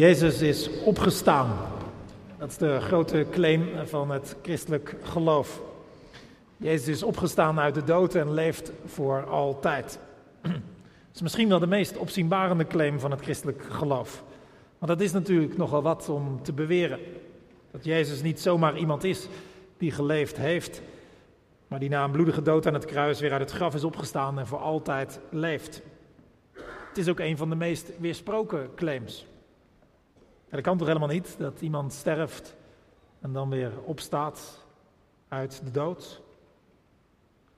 Jezus is opgestaan. Dat is de grote claim van het christelijk geloof. Jezus is opgestaan uit de dood en leeft voor altijd. Dat is misschien wel de meest opzienbarende claim van het christelijk geloof. Want dat is natuurlijk nogal wat om te beweren. Dat Jezus niet zomaar iemand is die geleefd heeft, maar die na een bloedige dood aan het kruis weer uit het graf is opgestaan en voor altijd leeft. Het is ook een van de meest weersproken claims. Dat kan toch helemaal niet, dat iemand sterft en dan weer opstaat uit de dood?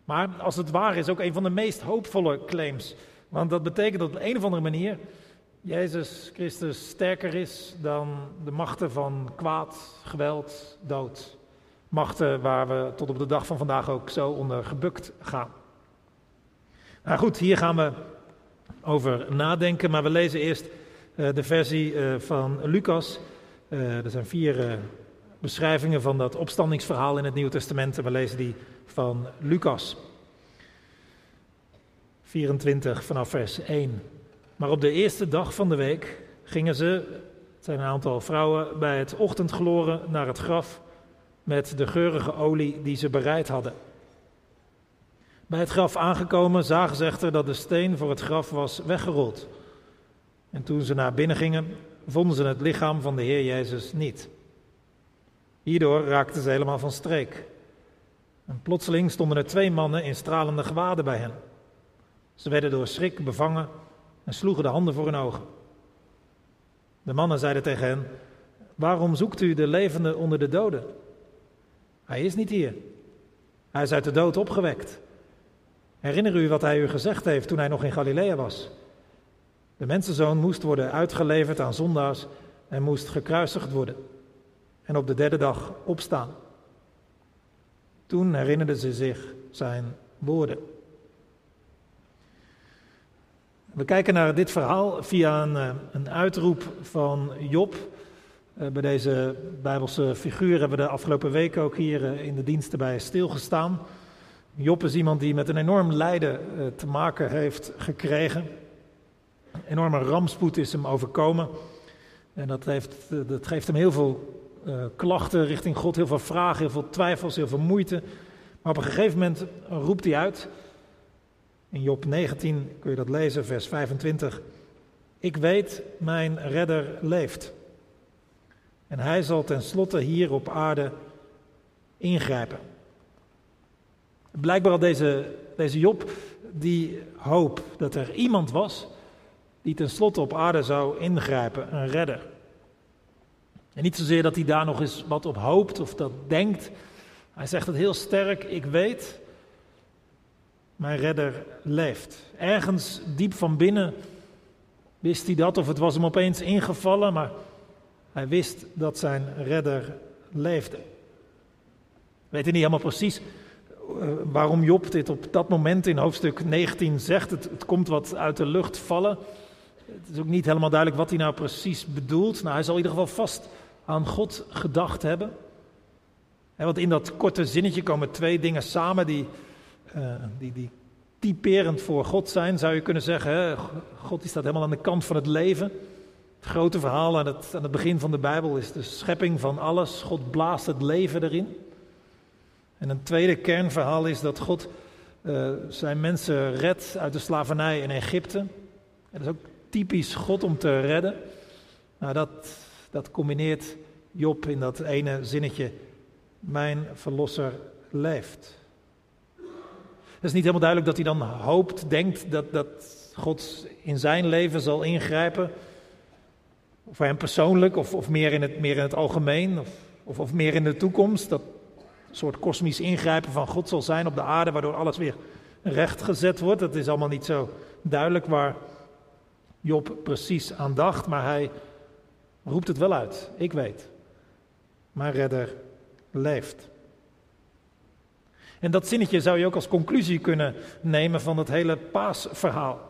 Maar als het waar is, ook een van de meest hoopvolle claims. Want dat betekent dat op een of andere manier Jezus Christus sterker is dan de machten van kwaad, geweld, dood. Machten waar we tot op de dag van vandaag ook zo onder gebukt gaan. Nou goed, hier gaan we over nadenken, maar we lezen eerst de versie uh, van Lucas. Uh, er zijn vier beschrijvingen van dat opstandingsverhaal in het Nieuwe Testament en we lezen die van Lucas. 24 vanaf vers 1. Maar op de eerste dag van de week gingen ze, het zijn een aantal vrouwen, bij het ochtendgloren naar het graf met de geurige olie die ze bereid hadden. Bij het graf aangekomen zagen ze echter dat de steen voor het graf was weggerold. En toen ze naar binnen gingen, vonden ze het lichaam van de Heer Jezus niet. Hierdoor raakten ze helemaal van streek. En plotseling stonden er twee mannen in stralende gewaden bij hen. Ze werden door schrik bevangen en sloegen de handen voor hun ogen. De mannen zeiden tegen hen: Waarom zoekt u de levende onder de doden? Hij is niet hier. Hij is uit de dood opgewekt. Herinner u wat hij u gezegd heeft toen hij nog in Galilea was? De mensenzoon moest worden uitgeleverd aan zondaars en moest gekruisigd worden. En op de derde dag opstaan. Toen herinnerden ze zich zijn woorden. We kijken naar dit verhaal via een, eh, een uitroep van Job. Eh, bij deze Bijbelse figuur hebben we de afgelopen weken ook hier eh, in de diensten bij stilgestaan. Job is iemand die met een enorm lijden te maken heeft gekregen. Enorme rampspoed is hem overkomen. En dat, heeft, dat geeft hem heel veel klachten richting God, heel veel vragen, heel veel twijfels, heel veel moeite. Maar op een gegeven moment roept hij uit in Job 19 kun je dat lezen, vers 25. Ik weet, mijn redder leeft. En hij zal tenslotte hier op aarde ingrijpen. Blijkbaar had deze, deze Job die hoop dat er iemand was die tenslotte op aarde zou ingrijpen, een redder. En niet zozeer dat hij daar nog eens wat op hoopt of dat denkt. Hij zegt het heel sterk, ik weet, mijn redder leeft. Ergens diep van binnen wist hij dat, of het was hem opeens ingevallen, maar hij wist dat zijn redder leefde. Weet hij niet helemaal precies eh, waarom Job dit op dat moment in hoofdstuk 19 zegt. Het, komt wat uit de lucht vallen. Het is ook niet helemaal duidelijk wat hij nou precies bedoelt. Nou, hij zal in ieder geval vast aan God gedacht hebben. want in dat korte zinnetje komen twee dingen samen die uh, die, die typerend voor God zijn, zou je kunnen zeggen. God die staat helemaal aan de kant van het leven. Het grote verhaal aan het, aan het begin van de Bijbel is de schepping van alles. God blaast het leven erin. En een tweede kernverhaal is dat God uh, zijn mensen redt uit de slavernij in Egypte. En dat is ook typisch God om te redden. Nou, dat, dat combineert Job in dat ene zinnetje. Mijn verlosser leeft. Het is niet helemaal duidelijk dat hij dan hoopt, denkt dat, dat God in zijn leven zal ingrijpen. Voor hem persoonlijk of, of meer, in het, meer in het algemeen of, of, of meer in de toekomst. Dat soort kosmisch ingrijpen van God zal zijn op de aarde, waardoor alles weer recht gezet wordt. Het is allemaal niet zo duidelijk waar Job precies aan dacht, maar hij roept het wel uit. Ik weet, mijn redder leeft. En dat zinnetje zou je ook als conclusie kunnen nemen van het hele paasverhaal.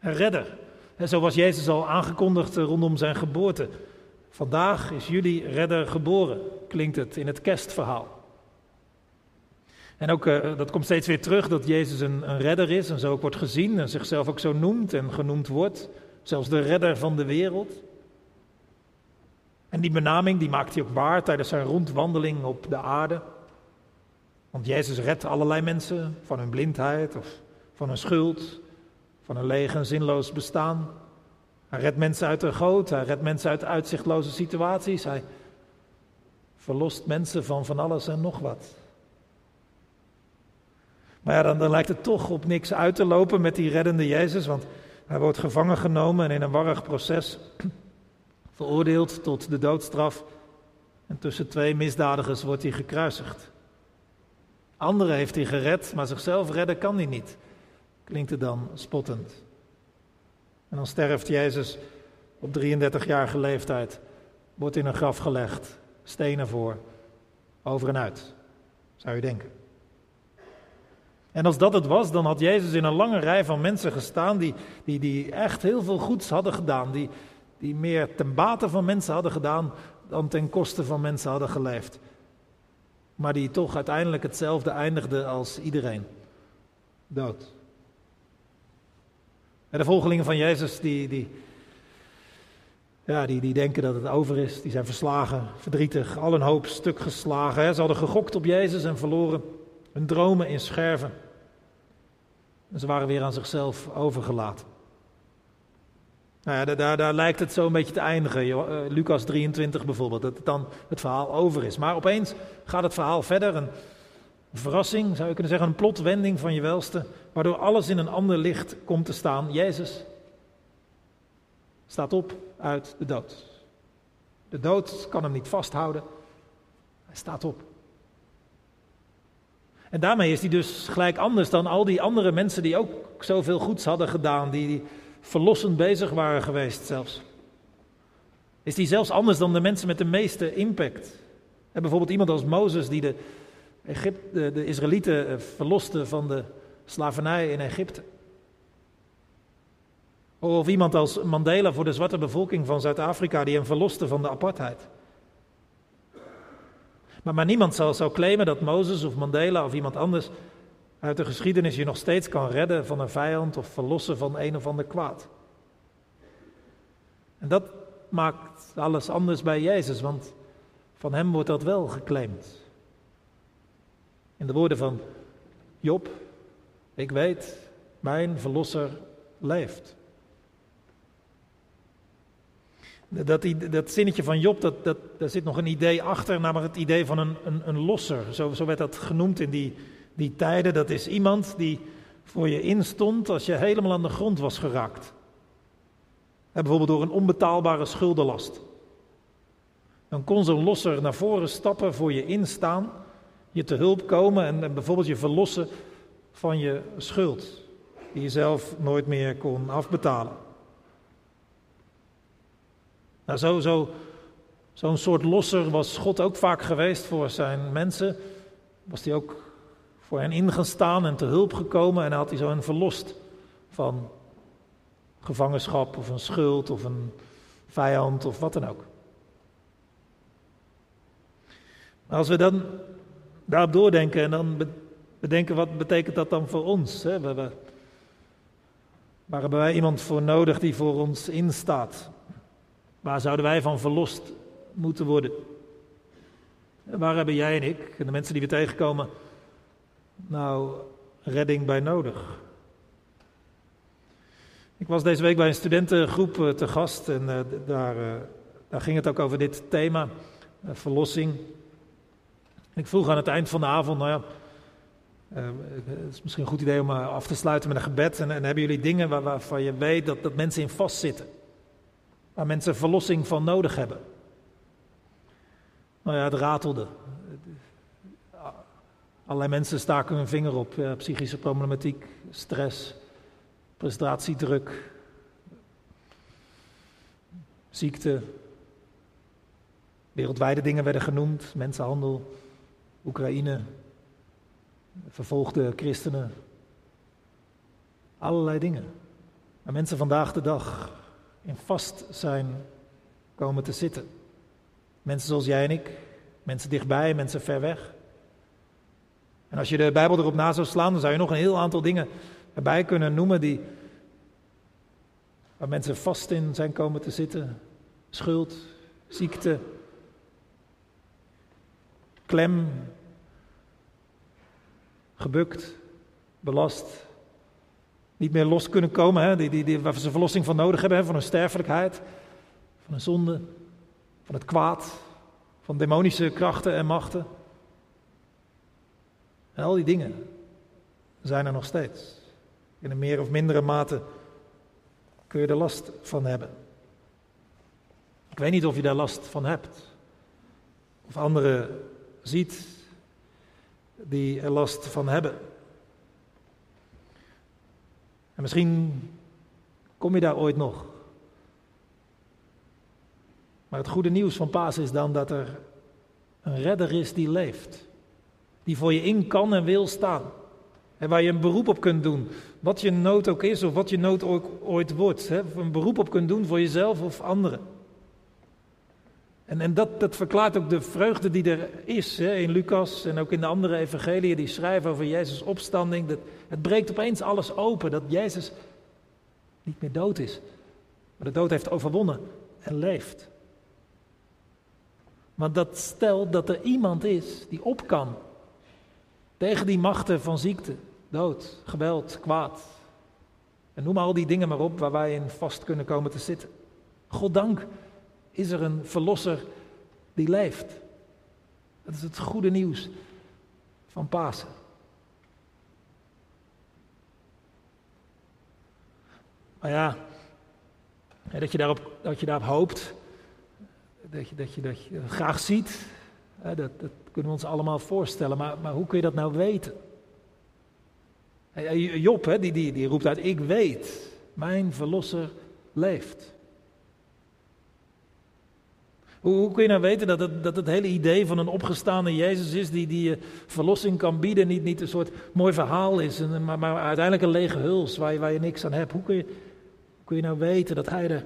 Een redder. En zo was Jezus al aangekondigd rondom zijn geboorte. Vandaag is jullie redder geboren, klinkt het in het kerstverhaal. En ook, uh, dat komt steeds weer terug, dat Jezus een, een redder is en zo ook wordt gezien en zichzelf ook zo noemt en genoemd wordt. zelfs de redder van de wereld. En die benaming die maakt hij ook waar tijdens zijn rondwandeling op de aarde. Want Jezus redt allerlei mensen van hun blindheid of van hun schuld, van een leeg en zinloos bestaan. Hij redt mensen uit de goot, hij redt mensen uit uitzichtloze situaties, hij verlost mensen van van alles en nog wat. Maar ja, dan, lijkt het toch op niks uit te lopen met die reddende Jezus, want hij wordt gevangen genomen en in een warrig proces veroordeeld tot de doodstraf. En tussen twee misdadigers wordt hij gekruisigd. Anderen heeft hij gered, maar zichzelf redden kan hij niet. Klinkt het dan spottend. En dan sterft Jezus op 33-jarige leeftijd, wordt in een graf gelegd, stenen voor, over en uit, zou je denken. En als dat het was, dan had Jezus in een lange rij van mensen gestaan die, die, die echt heel veel goeds hadden gedaan, die, die meer ten bate van mensen hadden gedaan dan ten koste van mensen hadden geleefd. Maar die toch uiteindelijk hetzelfde eindigde als iedereen. Dood. En de volgelingen van Jezus, die, die, ja, die, die denken dat het over is. Die zijn verslagen, verdrietig, al een hoop stuk geslagen. Ze hadden gegokt op Jezus en verloren hun dromen in scherven. En ze waren weer aan zichzelf overgelaten. Nou ja, daar, daar, lijkt het zo een beetje te eindigen. Uh, Lucas 23 bijvoorbeeld, dat het dan het verhaal over is. Maar opeens gaat het verhaal verder. Een verrassing, zou je kunnen zeggen, een plotwending van je welste, waardoor alles in een ander licht komt te staan. Jezus staat op uit de dood. De dood kan hem niet vasthouden. Hij staat op. En daarmee is hij dus gelijk anders dan al die andere mensen die ook zoveel goeds hadden gedaan, die, verlossend bezig waren geweest zelfs. Is hij zelfs anders dan de mensen met de meeste impact. Bijvoorbeeld iemand als Mozes die de, Egypte, de Israëlieten eh, verloste van de slavernij in Egypte. Of iemand als Mandela voor de zwarte bevolking van Zuid-Afrika die hem verloste van de apartheid. Maar, maar niemand zal, zou claimen dat Mozes of Mandela of iemand anders uit de geschiedenis je nog steeds kan redden van een vijand of verlossen van een of ander kwaad. En dat maakt alles anders bij Jezus, want van hem wordt dat wel geclaimd. In de woorden van Job, ik weet, mijn verlosser leeft. Dat, dat zinnetje van Job, dat, dat, daar zit nog een idee achter, namelijk het idee van een, een, een losser. Zo, zo werd dat genoemd in die, die tijden. Dat is iemand die voor je instond als je helemaal aan de grond was geraakt. Bijvoorbeeld door een onbetaalbare schuldenlast. Dan kon zo'n losser naar voren stappen, voor je instaan, je te hulp komen en, en bijvoorbeeld je verlossen van je schuld, die je zelf nooit meer kon afbetalen. Nou, zo, zo, zo'n soort losser was God ook vaak geweest voor zijn mensen. Was hij ook voor hen ingestaan en te hulp gekomen en had hij zo hen verlost van gevangenschap of een schuld of een vijand of wat dan ook. Maar als we dan daarop doordenken en dan bedenken wat betekent dat dan voor ons? Hè? We, waar hebben wij iemand voor nodig die voor ons instaat? Waar zouden wij van verlost moeten worden? waar hebben jij en ik en de mensen die we tegenkomen nou redding bij nodig? Ik was deze week bij een studentengroep eh, te gast en uh, daar, uh, daar ging het ook over dit thema, verlossing. ik vroeg aan het eind van de avond, nou ja, het is misschien een goed idee om af te sluiten met een gebed. En, en hebben jullie dingen waar, waarvan je weet dat, dat mensen in vastzitten? Waar mensen verlossing van nodig hebben? Nou ja, het ratelde. Allerlei mensen staken hun vinger op. Psychische problematiek, stress, prestatiedruk, ziekte. Wereldwijde dingen werden genoemd: mensenhandel, Oekraïne, vervolgde christenen. Allerlei dingen. En mensen vandaag de dag in vast zijn komen te zitten. Mensen zoals jij en ik, mensen dichtbij, mensen ver weg. En als je de Bijbel erop na zou slaan, dan zou je nog een heel aantal dingen erbij kunnen noemen die, waar mensen vast in zijn komen te zitten. Schuld, ziekte, klem, gebukt, belast. Niet meer los kunnen komen, hè? Die, die, die, waar ze verlossing van nodig hebben, van hun sterfelijkheid, van hun zonde, van het kwaad, van demonische krachten en machten. En al die dingen zijn er nog steeds. In een meer of mindere mate kun je er last van hebben. Ik weet niet of je daar last van hebt. Of anderen ziet die er last van hebben. En misschien kom je daar ooit nog. Maar het goede nieuws van Paas is dan dat er een redder is die leeft. Die voor je in kan en wil staan. En waar je een beroep op kunt doen. Wat je nood ook is of wat je nood ook ooit wordt. Hè? Een beroep op kunt doen voor jezelf of anderen. En, en dat, dat verklaart ook de vreugde die er is hè? in Lucas en ook in de andere evangeliën die schrijven over Jezus' opstanding. Dat, het breekt opeens alles open dat Jezus niet meer dood is. Maar de dood heeft overwonnen en leeft. Maar dat stelt dat er iemand is die op kan tegen die machten van ziekte, dood, geweld, kwaad. En noem al die dingen maar op waar wij in vast kunnen komen te zitten. Goddank is er een verlosser die leeft. Dat is het goede nieuws van Pasen. Maar ja, dat je daarop, dat je daarop hoopt, dat je, dat je, dat je graag ziet, dat, dat kunnen we ons allemaal voorstellen. Maar, maar hoe kun je dat nou weten? Job, die, die, die roept uit, ik weet, mijn verlosser leeft. Hoe, kun je nou weten dat het, dat het hele idee van een opgestaande Jezus is die, die je verlossing kan bieden, niet, niet een soort mooi verhaal is, maar, maar uiteindelijk een lege huls waar je, waar je niks aan hebt. Hoe kun, je, kun je nou weten dat Hij er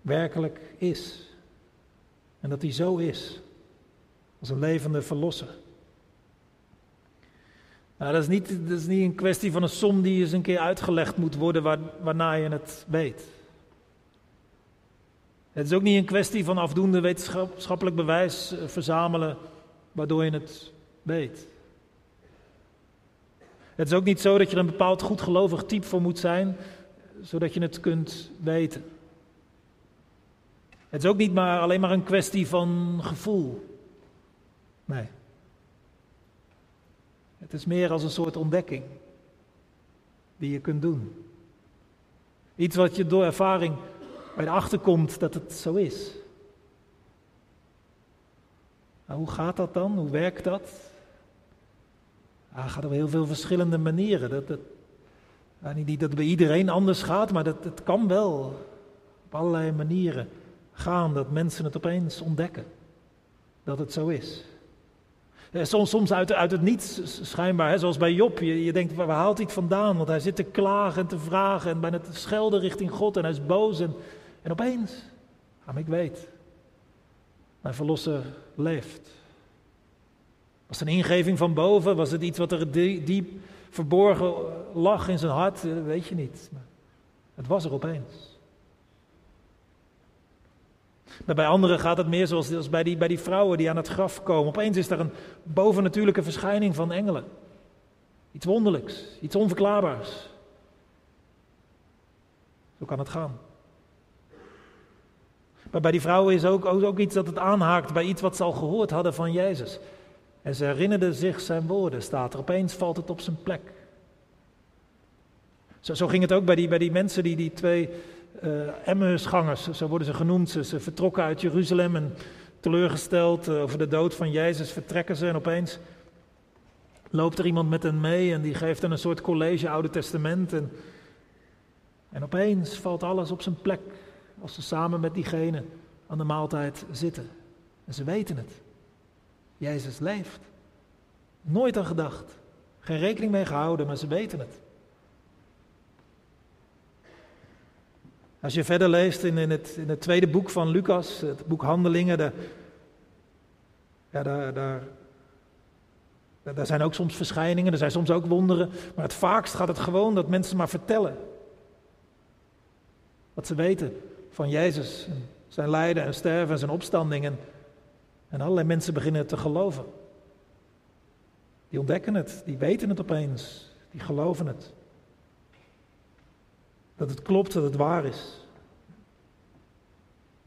werkelijk is? En dat Hij zo is, als een levende verlosser. Nou, dat, is niet, dat is niet een kwestie van een som die eens een keer uitgelegd moet worden waar, waarna je het weet. Het is ook niet een kwestie van afdoende wetenschappelijk bewijs eh, verzamelen waardoor je het weet. Het is ook niet zo dat je er een bepaald goedgelovig type voor moet zijn, zodat je het kunt weten. Het is ook niet maar alleen maar een kwestie van gevoel. Nee. Het is meer als een soort ontdekking die je kunt doen. Iets wat je door ervaring bij erachter komt dat het zo is. Nou, hoe gaat dat dan? Hoe werkt dat? Ah, gaat op heel veel verschillende manieren. Dat, dat, niet dat het bij iedereen anders gaat, maar dat, dat kan wel op allerlei manieren gaan dat mensen het opeens ontdekken. Dat het zo is. Eh, soms, soms uit, uit het niets schijnbaar, hè, zoals bij Job. Je, je denkt, waar haalt hij het vandaan? Want hij zit te klagen en te vragen en bijna te schelden richting God en hij is boos. En, en opeens, ik weet, mijn verlosser leeft. Was het een ingeving van boven? Was het iets wat er diep verborgen lag in zijn hart? Dat weet je niet. Maar het was er opeens. Maar bij anderen gaat het meer zoals bij die, bij die vrouwen die aan het graf komen. Opeens is er een bovennatuurlijke verschijning van engelen. Iets wonderlijks, iets onverklaarbaars. Zo kan het gaan. Maar bij die vrouwen is ook, ook, iets dat het aanhaakt bij iets wat ze al gehoord hadden van Jezus. En ze herinnerden zich zijn woorden, staat er. Opeens valt het op zijn plek. Zo, zo ging het ook bij die, bij die mensen, die, die twee uh, Emmausgangers, zo worden ze genoemd. Ze, ze, vertrokken uit Jeruzalem en teleurgesteld uh, over de dood van Jezus vertrekken ze en opeens loopt er iemand met hen mee en die geeft hen een soort college Oude Testament en, en opeens valt alles op zijn plek als ze samen met diegene aan de maaltijd zitten. En ze weten het. Jezus leeft. Nooit aan gedacht. Geen rekening mee gehouden, maar ze weten het. Als je verder leest in, in, het, in het tweede boek van Lucas, het boek Handelingen, ja, daar, daar, daar zijn ook soms verschijningen, er zijn soms ook wonderen, maar het vaakst gaat het gewoon dat mensen maar vertellen. Wat ze weten van Jezus, zijn lijden en sterven en zijn opstanding. En, en allerlei mensen beginnen te geloven. Die ontdekken het, die weten het opeens, die geloven het. Dat het klopt, dat het waar is.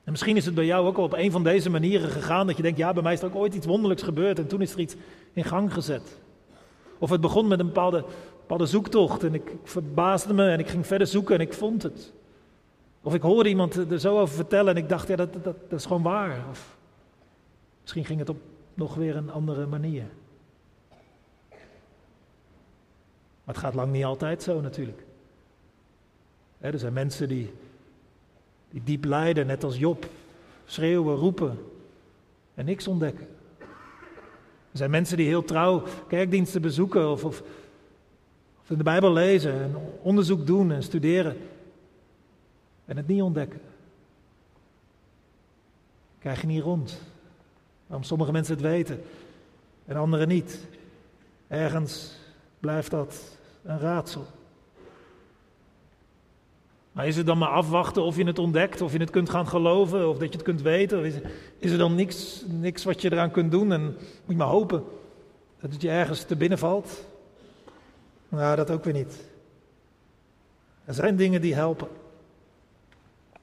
En misschien is het bij jou ook al op een van deze manieren gegaan dat je denkt, ja, bij mij is er ook ooit iets wonderlijks gebeurd en toen is er iets in gang gezet. Of het begon met een bepaalde, bepaalde zoektocht en ik verbaasde me en ik ging verder zoeken en ik vond het. Of ik hoorde iemand er zo over vertellen en ik dacht, ja, dat, dat, dat is gewoon waar. Of misschien ging het op nog weer een andere manier. Maar het gaat lang niet altijd zo natuurlijk. er zijn mensen die, die diep lijden, net als Job, schreeuwen, roepen en niks ontdekken. Er zijn mensen die heel trouw kerkdiensten bezoeken of, of, of in de Bijbel lezen en onderzoek doen en studeren en het niet ontdekken. Krijg je niet rond. Waarom sommige mensen het weten en anderen niet. Ergens blijft dat een raadsel. Maar is het dan maar afwachten of je het ontdekt, of je het kunt gaan geloven, of dat je het kunt weten? Of is, is er dan niks, niks wat je eraan kunt doen en moet je maar hopen dat het je ergens te binnen valt? Nou, dat ook weer niet. Er zijn dingen die helpen.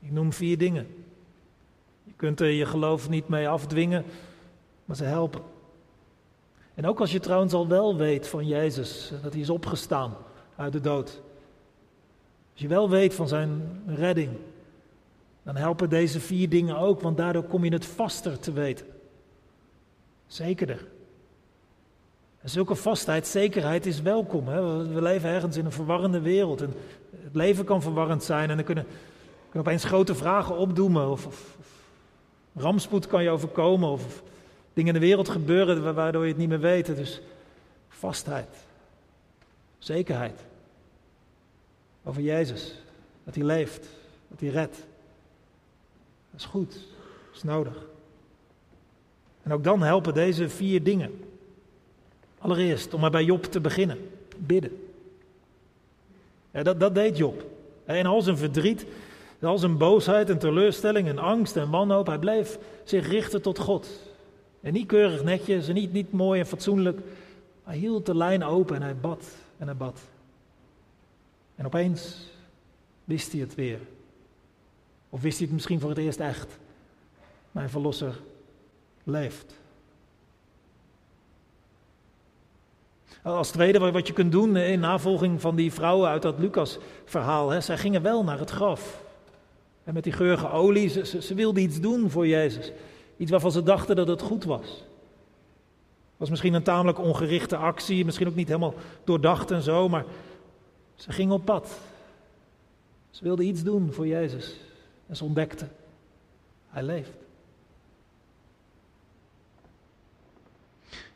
Ik noem vier dingen. Je kunt er je geloof niet mee afdwingen, maar ze helpen. En ook als je trouwens al wel weet van Jezus, dat hij is opgestaan uit de dood. Als je wel weet van zijn redding, dan helpen deze vier dingen ook, want daardoor kom je het vaster te weten. Zekerder. En zulke vastheid, zekerheid is welkom. Hè? We leven ergens in een verwarrende wereld. En het leven kan verwarrend zijn en er kunnen, kunnen opeens grote vragen opdoemen. Of, of, rampspoed kan je overkomen. Of, dingen in de wereld gebeuren waardoor je het niet meer weet. Dus vastheid. Zekerheid. Over Jezus. Dat hij leeft. Dat hij redt. Dat is goed. Dat is nodig. En ook dan helpen deze vier dingen. Allereerst, om maar bij Job te beginnen. Bidden. Dat, dat deed Job. En al zijn verdriet, al zijn boosheid en teleurstelling en angst en wanhoop, hij bleef zich richten tot God. En niet keurig netjes en niet, niet mooi en fatsoenlijk. Hij hield de lijn open en hij bad en hij bad. En opeens wist hij het weer. Of wist hij het misschien voor het eerst echt. Mijn verlosser leeft. Als tweede wat je kunt doen in navolging van die vrouwen uit dat Lucas-verhaal. Zij gingen wel naar het graf. En met die geurige olie, ze, ze, iets doen voor Jezus. Iets waarvan ze dachten dat het goed was. Was misschien een tamelijk ongerichte actie, misschien ook niet helemaal doordacht en zo, maar ze gingen op pad. Ze wilden iets doen voor Jezus. En ze ontdekten, hij leeft.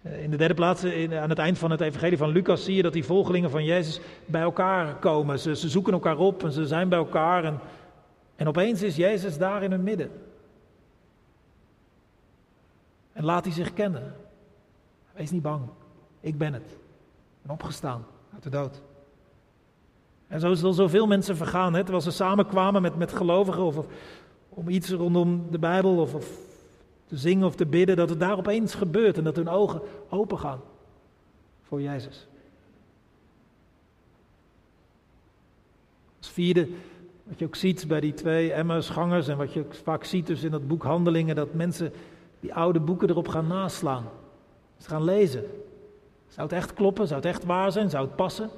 Eh, in de derde plaats, aan het eind van het evangelie van Lucas, zie je dat die volgelingen van Jezus bij elkaar komen. Ze, ze zoeken elkaar op en ze zijn bij elkaar. En, en opeens is Jezus daar in hun midden. En laat hij zich kennen. Wees niet bang. Ik ben het. Ben opgestaan uit de dood. En zo zullen zoveel mensen vergaan. Hè? Terwijl ze samenkwamen met, met gelovigen of, of om iets rondom de Bijbel of, of te zingen of te bidden. Dat het daar opeens gebeurt en dat hun ogen open gaan voor Jezus. Als vierde, wat je ook ziet bij die twee Emmausgangers en wat je vaak ziet dus in dat boek Handelingen, dat mensen die oude boeken erop gaan naslaan. Ze gaan lezen. Zou het echt kloppen? Zou het echt waar zijn? Zou het passen?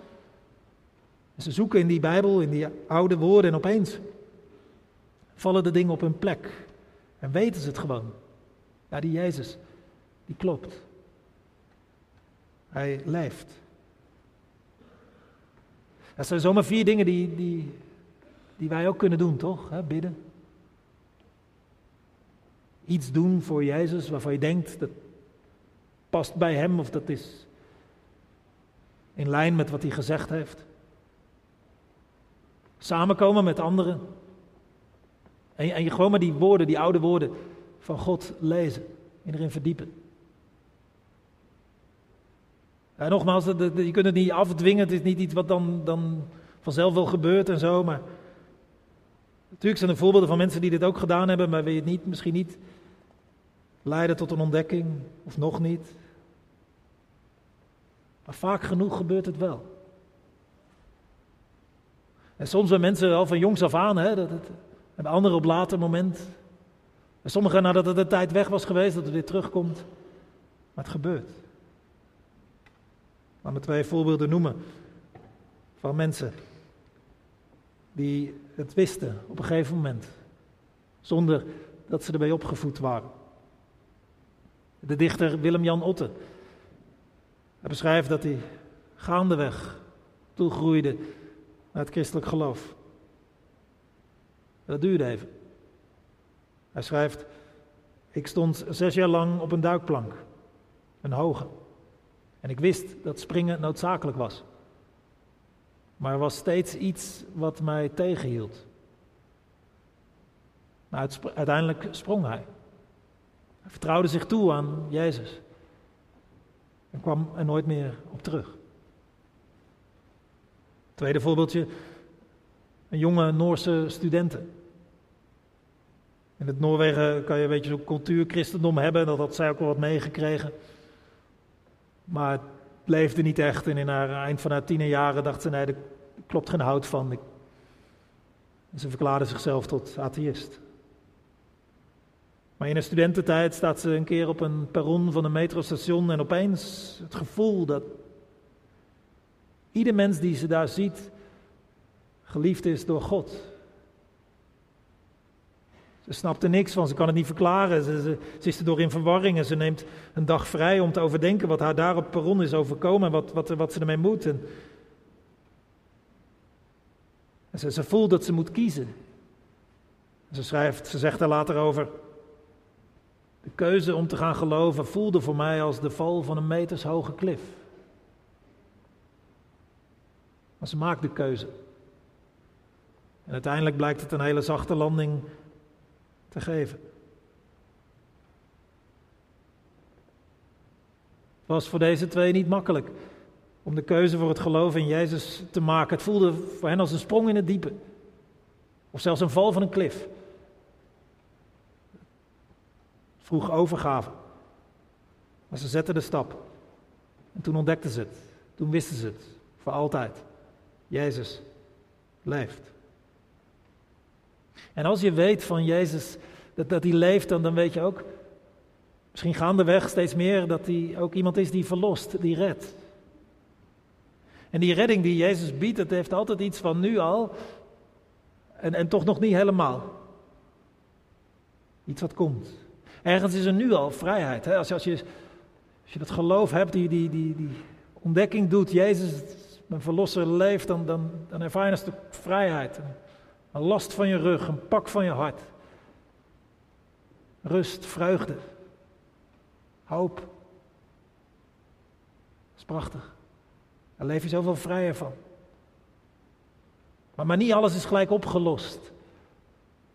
En ze zoeken in die Bijbel, in die oude woorden en opeens vallen de dingen op hun plek. En weten ze het gewoon. Ja, die Jezus, die klopt. Hij leeft. Dat zijn zomaar vier dingen die, die, die wij ook kunnen doen, toch? bidden, iets doen voor Jezus waarvan je denkt dat past bij Hem of dat is in lijn met wat Hij gezegd heeft. Samenkomen met anderen. En je, en gewoon maar die woorden, die oude woorden van God lezen en erin verdiepen. En nogmaals, je kunt het niet afdwingen, het is niet iets wat dan, dan vanzelf wel gebeurt en zo, maar Natuurlijk zijn er voorbeelden van mensen die dit ook gedaan hebben, maar wil je het niet, misschien niet leiden tot een ontdekking, of nog niet. Maar vaak genoeg gebeurt het wel. En soms bij mensen wel van jongs af aan, hè, dat het, en anderen op later moment. En sommigen nadat het een tijd weg was geweest, dat het weer terugkomt. Maar het gebeurt. Laat me twee voorbeelden noemen van mensen die het wisten op een gegeven moment, zonder dat ze erbij opgevoed waren. De dichter Willem-Jan Otte. Hij beschrijft dat hij gaandeweg toegroeide naar het christelijk geloof. Dat duurde even. Hij schrijft: Ik stond zes jaar lang op een duikplank, een hoge. En ik wist dat springen noodzakelijk was. Maar er was steeds iets wat mij tegenhield. Maar uiteindelijk sprong hij. Hij vertrouwde zich toe aan Jezus. En kwam er nooit meer op terug. Tweede voorbeeldje. Een jonge Noorse studenten. In het Noorwegen kan je een beetje zo'n cultuur-christendom hebben. Dat had zij ook wel wat meegekregen. Maar leefde niet echt. En in haar eind van haar tienerjaren dacht ze: nee, er klopt geen hout van. En ze verklaarde zichzelf tot atheïst. Maar in een studententijd staat ze een keer op een perron van een metrostation en opeens het gevoel dat ieder mens die ze daar ziet geliefd is door God. Ze snapt er niks van, ze kan het niet verklaren. Ze, ze, ze, is er door in verwarring en ze neemt een dag vrij om te overdenken wat haar daar op perron is overkomen en wat, wat, wat ze ermee moet. En, ze, ze voelt dat ze moet kiezen. Ze schrijft, ze zegt er later over. De keuze om te gaan geloven voelde voor mij als de val van een metershoge klif. Maar ze maakt de keuze. En uiteindelijk blijkt het een hele zachte landing geven. Het was voor deze twee niet makkelijk om de keuze voor het geloof in Jezus te maken. Het voelde voor hen als een sprong in het diepe. Of zelfs een val van een klif. Vroeg overgave. Maar ze zetten de stap. En toen ontdekten ze het. Toen wisten ze het. Voor altijd. Jezus leeft. En als je weet van Jezus dat, dat hij leeft, dan, dan weet je ook, misschien gaandeweg steeds meer, dat hij ook iemand is die verlost, die redt. En die redding die Jezus biedt, dat heeft altijd iets van nu al en, en toch nog niet helemaal. Iets wat komt. Ergens is er nu al vrijheid. Hè? Als, als, je, als je dat geloof hebt, die, die, die, die ontdekking doet, Jezus, mijn verlosser leeft, dan, dan, dan ervaar je een vrijheid. Een last van je rug, een pak van je hart. Rust, vreugde, hoop. Dat is prachtig. Daar leef je zoveel vrijer van. Maar, maar niet alles is gelijk opgelost.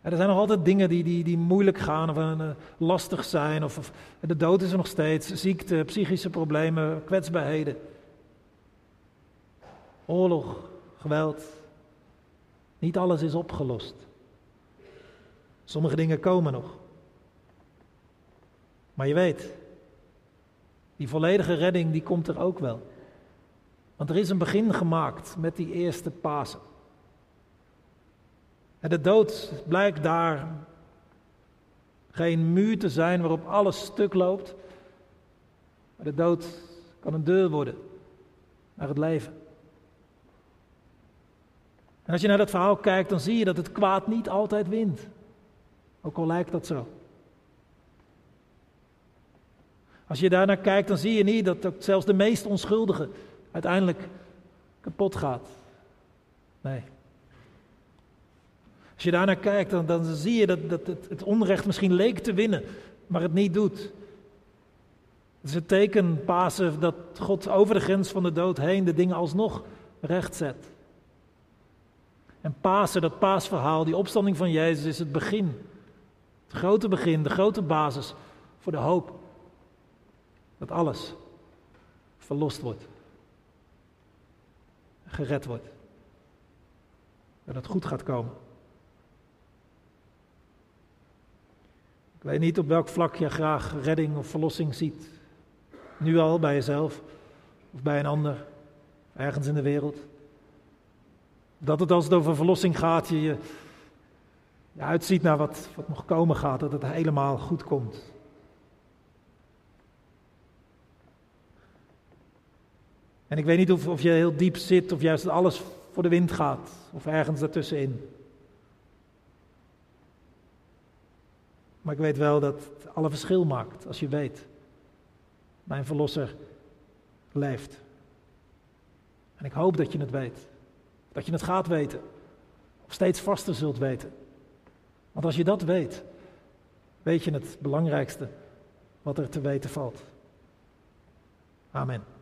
Er zijn nog altijd dingen die, die, die moeilijk gaan of uh, lastig zijn. Of, of, de dood is er nog steeds. Ziekte, psychische problemen, kwetsbaarheden. Oorlog, geweld. Niet alles is opgelost. Sommige dingen komen nog. Maar je weet, die volledige redding die komt er ook wel. Want er is een begin gemaakt met die eerste Pasen. En de dood blijkt daar geen muur te zijn waarop alles stuk loopt. Maar de dood kan een deur worden naar het leven. En als je naar dat verhaal kijkt, dan zie je dat het kwaad niet altijd wint. Ook al lijkt dat zo. Als je daarnaar kijkt, dan zie je niet dat zelfs de meest onschuldige uiteindelijk kapot gaat. Nee. Als je daarnaar kijkt, dan, dan zie je dat, dat het, het onrecht misschien leek te winnen, maar het niet doet. Het is het teken, Pasen, dat God over de grens van de dood heen de dingen alsnog recht zet. En Pasen, dat paasverhaal, die opstanding van Jezus, is het begin. Het grote begin, de grote basis voor de hoop. Dat alles verlost wordt. Gered wordt. Dat het goed gaat komen. Ik weet niet op welk vlak je graag redding of verlossing ziet. Nu al bij jezelf of bij een ander, ergens in de wereld. Dat het als het over verlossing gaat, je, je, uitziet naar wat, wat nog komen gaat, dat het helemaal goed komt. En ik weet niet of, of je heel diep zit of juist alles voor de wind gaat of ergens daartussenin. Maar ik weet wel dat het alle verschil maakt als je weet, mijn verlosser leeft. En ik hoop dat je het weet. Dat je het gaat weten. Of steeds vaster zult weten. Want als je dat weet, weet je het belangrijkste wat er te weten valt. Amen.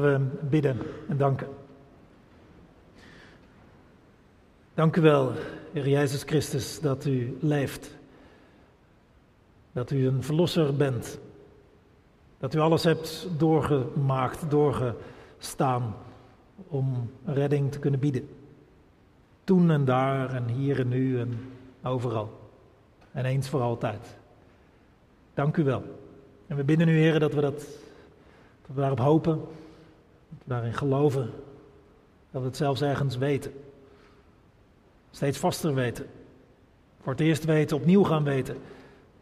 We bidden en danken. Dank u wel, Heer Jezus Christus, dat u leeft. Dat u een verlosser bent. Dat u alles hebt doorgemaakt, doorgestaan om redding te kunnen bieden. Toen en daar en hier en nu en overal. En eens voor altijd. Dank u wel. En we bidden u, Heer, dat we, dat, dat we daarop hopen, daarin geloven, dat we het zelfs ergens weten. Steeds vaster weten. Voor het eerst weten, opnieuw gaan weten,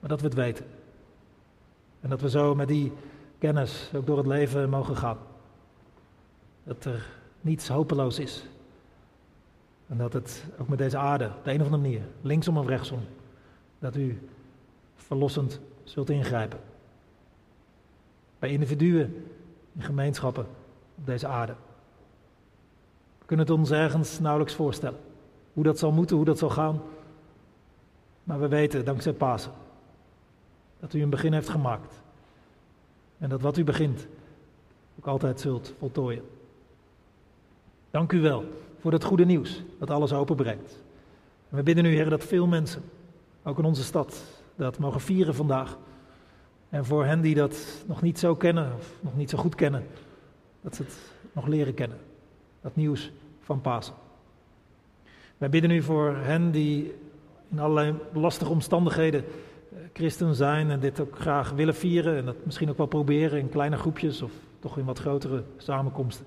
maar dat we het weten. En dat we zo met die kennis ook door het leven mogen gaan. Dat er niets hopeloos is. En dat het ook met deze aarde, op de een of andere manier, linksom of rechtsom, dat u verlossend zult ingrijpen. Bij individuen, in gemeenschappen op deze aarde. We kunnen het ons ergens nauwelijks voorstellen. Hoe dat zal moeten, hoe dat zal gaan. Maar we weten, dankzij Pasen, dat u een begin heeft gemaakt. En dat wat u begint, ook altijd zult voltooien. Dank u wel voor dat goede nieuws dat alles openbreekt. En we bidden u, Heer, dat veel mensen, ook in onze stad, dat mogen vieren vandaag. En voor hen die dat nog niet zo kennen, of nog niet zo goed kennen, dat ze het nog leren kennen. Dat nieuws van Pasen. Wij bidden u voor hen die in allerlei lastige omstandigheden eh, christen zijn en dit ook graag willen vieren en dat misschien ook wel proberen in kleine groepjes of toch in wat grotere samenkomsten.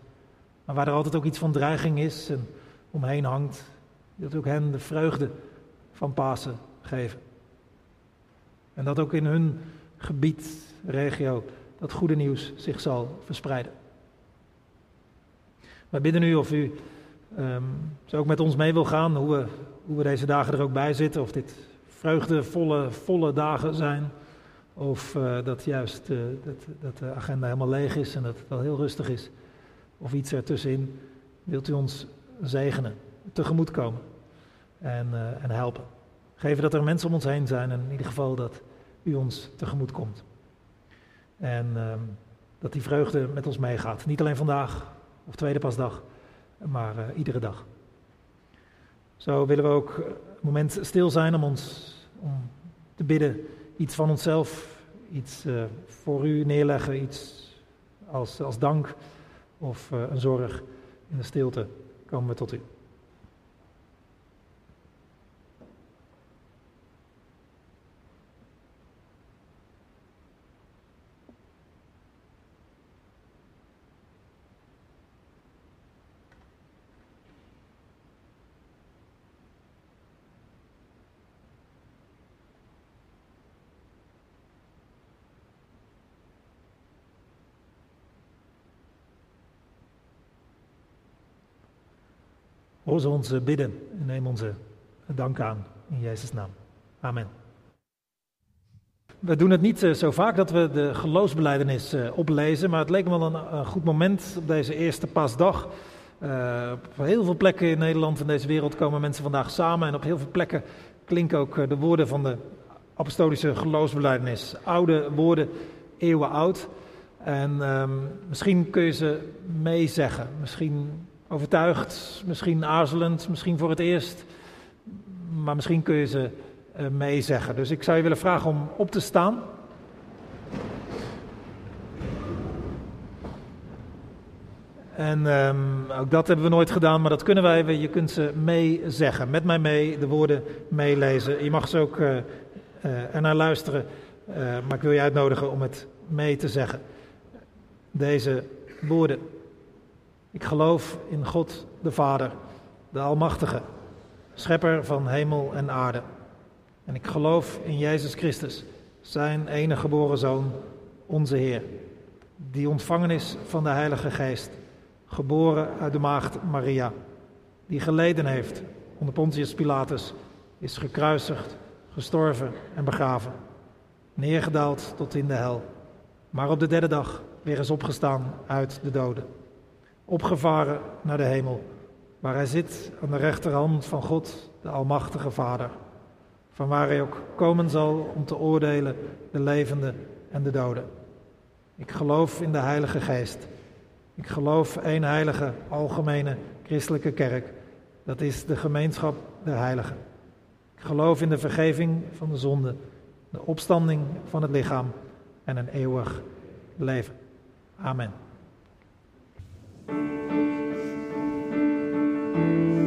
Maar waar er altijd ook iets van dreiging is en omheen hangt, dat ook hen de vreugde van Pasen geven. En dat ook in hun gebied, regio, dat goede nieuws zich zal verspreiden. Wij bidden u of u um, zo ook met ons mee wil gaan, hoe we, hoe we deze dagen er ook bij zitten. Of dit vreugdevolle, volle dagen zijn. Of uh, dat juist uh, dat, dat de agenda helemaal leeg is en dat het wel heel rustig is. Of iets ertussenin. Wilt u ons zegenen, tegemoet komen en, uh, en helpen. Geven dat er mensen om ons heen zijn en in ieder geval dat u ons tegemoet komt. En ehm, dat die vreugde met ons meegaat. Niet alleen vandaag of tweede pasdag, maar uh, iedere dag. Zo willen we ook een moment stil zijn om ons om te bidden, iets van onszelf, iets uh, voor u neerleggen, iets als, als dank of uh, een zorg. In de stilte komen we tot u. Hoor ze ons bidden en neem onze dank aan in Jezus' naam. Amen. We doen het niet eh, zo vaak dat we de geloofsbeleidenis eh, oplezen, maar het leek me wel een, goed moment op deze eerste pasdag. Uh, op heel veel plekken in Nederland en deze wereld komen mensen vandaag samen en op heel veel plekken klinken ook de woorden van de apostolische geloofsbeleidenis. Oude woorden, eeuwen oud. En um, misschien kun je ze meezeggen, misschien Overtuigd, misschien aarzelend, misschien voor het eerst, maar misschien kun je ze uh, meezeggen. Dus ik zou je willen vragen om op te staan. En um, ook dat hebben we nooit gedaan, maar dat kunnen wij. Je kunt ze meezeggen. Met mij mee, de woorden meelezen. Je mag ze ook uh, uh, ernaar luisteren, maar ik wil je uitnodigen om het mee te zeggen. Deze woorden. Ik geloof in God de Vader, de Almachtige, Schepper van hemel en aarde. En ik geloof in Jezus Christus, zijn enige geboren Zoon, onze Heer, die ontvangen is van de Heilige Geest, geboren uit de maagd Maria, die geleden heeft onder Pontius Pilatus, is gekruisigd, gestorven en begraven, neergedaald tot in de hel, maar op de derde dag weer is opgestaan uit de doden opgevaren naar de hemel, waar hij zit aan de rechterhand van God, de Almachtige Vader, van waar hij ook komen zal om te oordelen de levenden en de doden. Ik geloof in de Heilige Geest. Ik geloof één heilige, algemene, christelijke kerk. Dat is de gemeenschap der heiligen. Ik geloof in de vergeving van de zonde, de opstanding van het lichaam en een eeuwig leven. Amen. thank you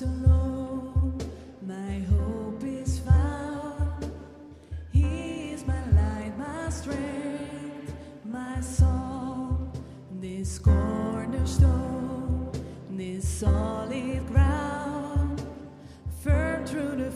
Alone, my hope is found. He is my light, my strength, my song. This cornerstone, this solid ground, firm through the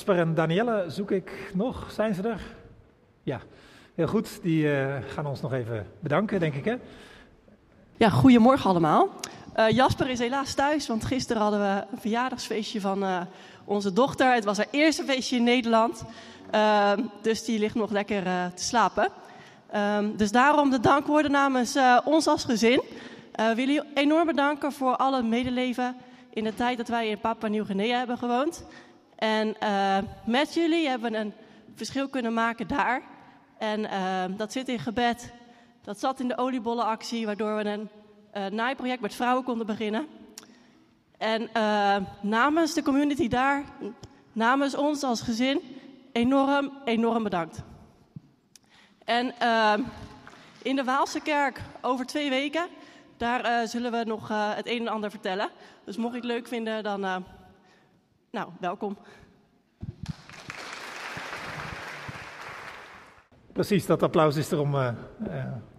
Jasper en Danielle zoek ik nog. Zijn ze er? Ja, heel goed. Die eh, gaan ons nog even bedanken, denk ik. Hè? Ja, goedemorgen allemaal. Eh, Jasper is helaas thuis, want gisteren hadden we een verjaardagsfeestje van eh, onze dochter. Het was haar eerste feestje in Nederland, Ehm, dus die ligt nog lekker te slapen. Ehm, dus daarom de dankwoorden namens ons als gezin. We willen jullie enorm bedanken voor alle medeleven in de tijd dat wij in Papua Nieuw-Guinea hebben gewoond. En eh, met jullie hebben we een verschil kunnen maken daar. En ehm, dat zit in gebed. Dat zat in de oliebollenactie, waardoor we een eh, naaiproject met vrouwen konden beginnen. En eh, namens de community daar, namens ons als gezin, enorm, enorm bedankt. En eh, in de Waalse kerk over twee weken, daar eh, zullen we nog eh, het een en ander vertellen. Dus mocht je het leuk vinden, dan, eh, nou, welkom. Precies, dat applaus is er om eh, eh,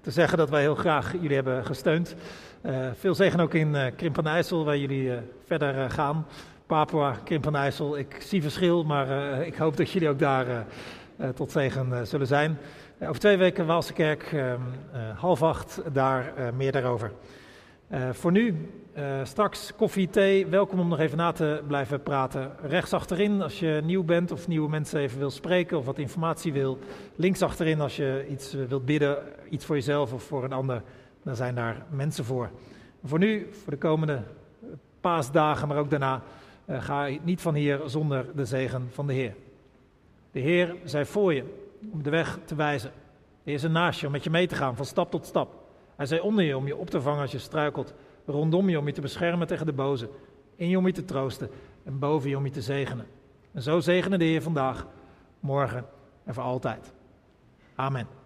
te zeggen dat wij heel graag jullie hebben gesteund. Eh, veel zegen ook in eh Krimp van IJssel, waar jullie verder gaan. Papua, Krimp van IJssel, ik zie verschil, maar ik hoop dat jullie ook daar tot zegen zullen zijn. Over twee weken Waalse Kerk, eh, eh, half acht, daar meer daarover. Voor nu, eh, straks koffie, thee. Welkom om nog even na te blijven praten. Rechts achterin als je nieuw bent of nieuwe mensen even wil spreken of wat informatie wil. Links achterin als je iets eh, wilt bidden, iets voor jezelf of voor een ander. Dan zijn daar mensen voor. Voor nu, voor de komende eh, paasdagen, maar ook daarna, ga je niet van hier zonder de zegen van de Heer. De Heer zij voor je om de weg te wijzen. De Heer is naast je om met je mee te gaan van stap tot stap. Hij zij onder je om je op te vangen als je struikelt. Rondom je om je te beschermen tegen de boze. In je om je te troosten. En boven je om je te zegenen. En zo zegenen de Heer vandaag, morgen en voor altijd. Amen.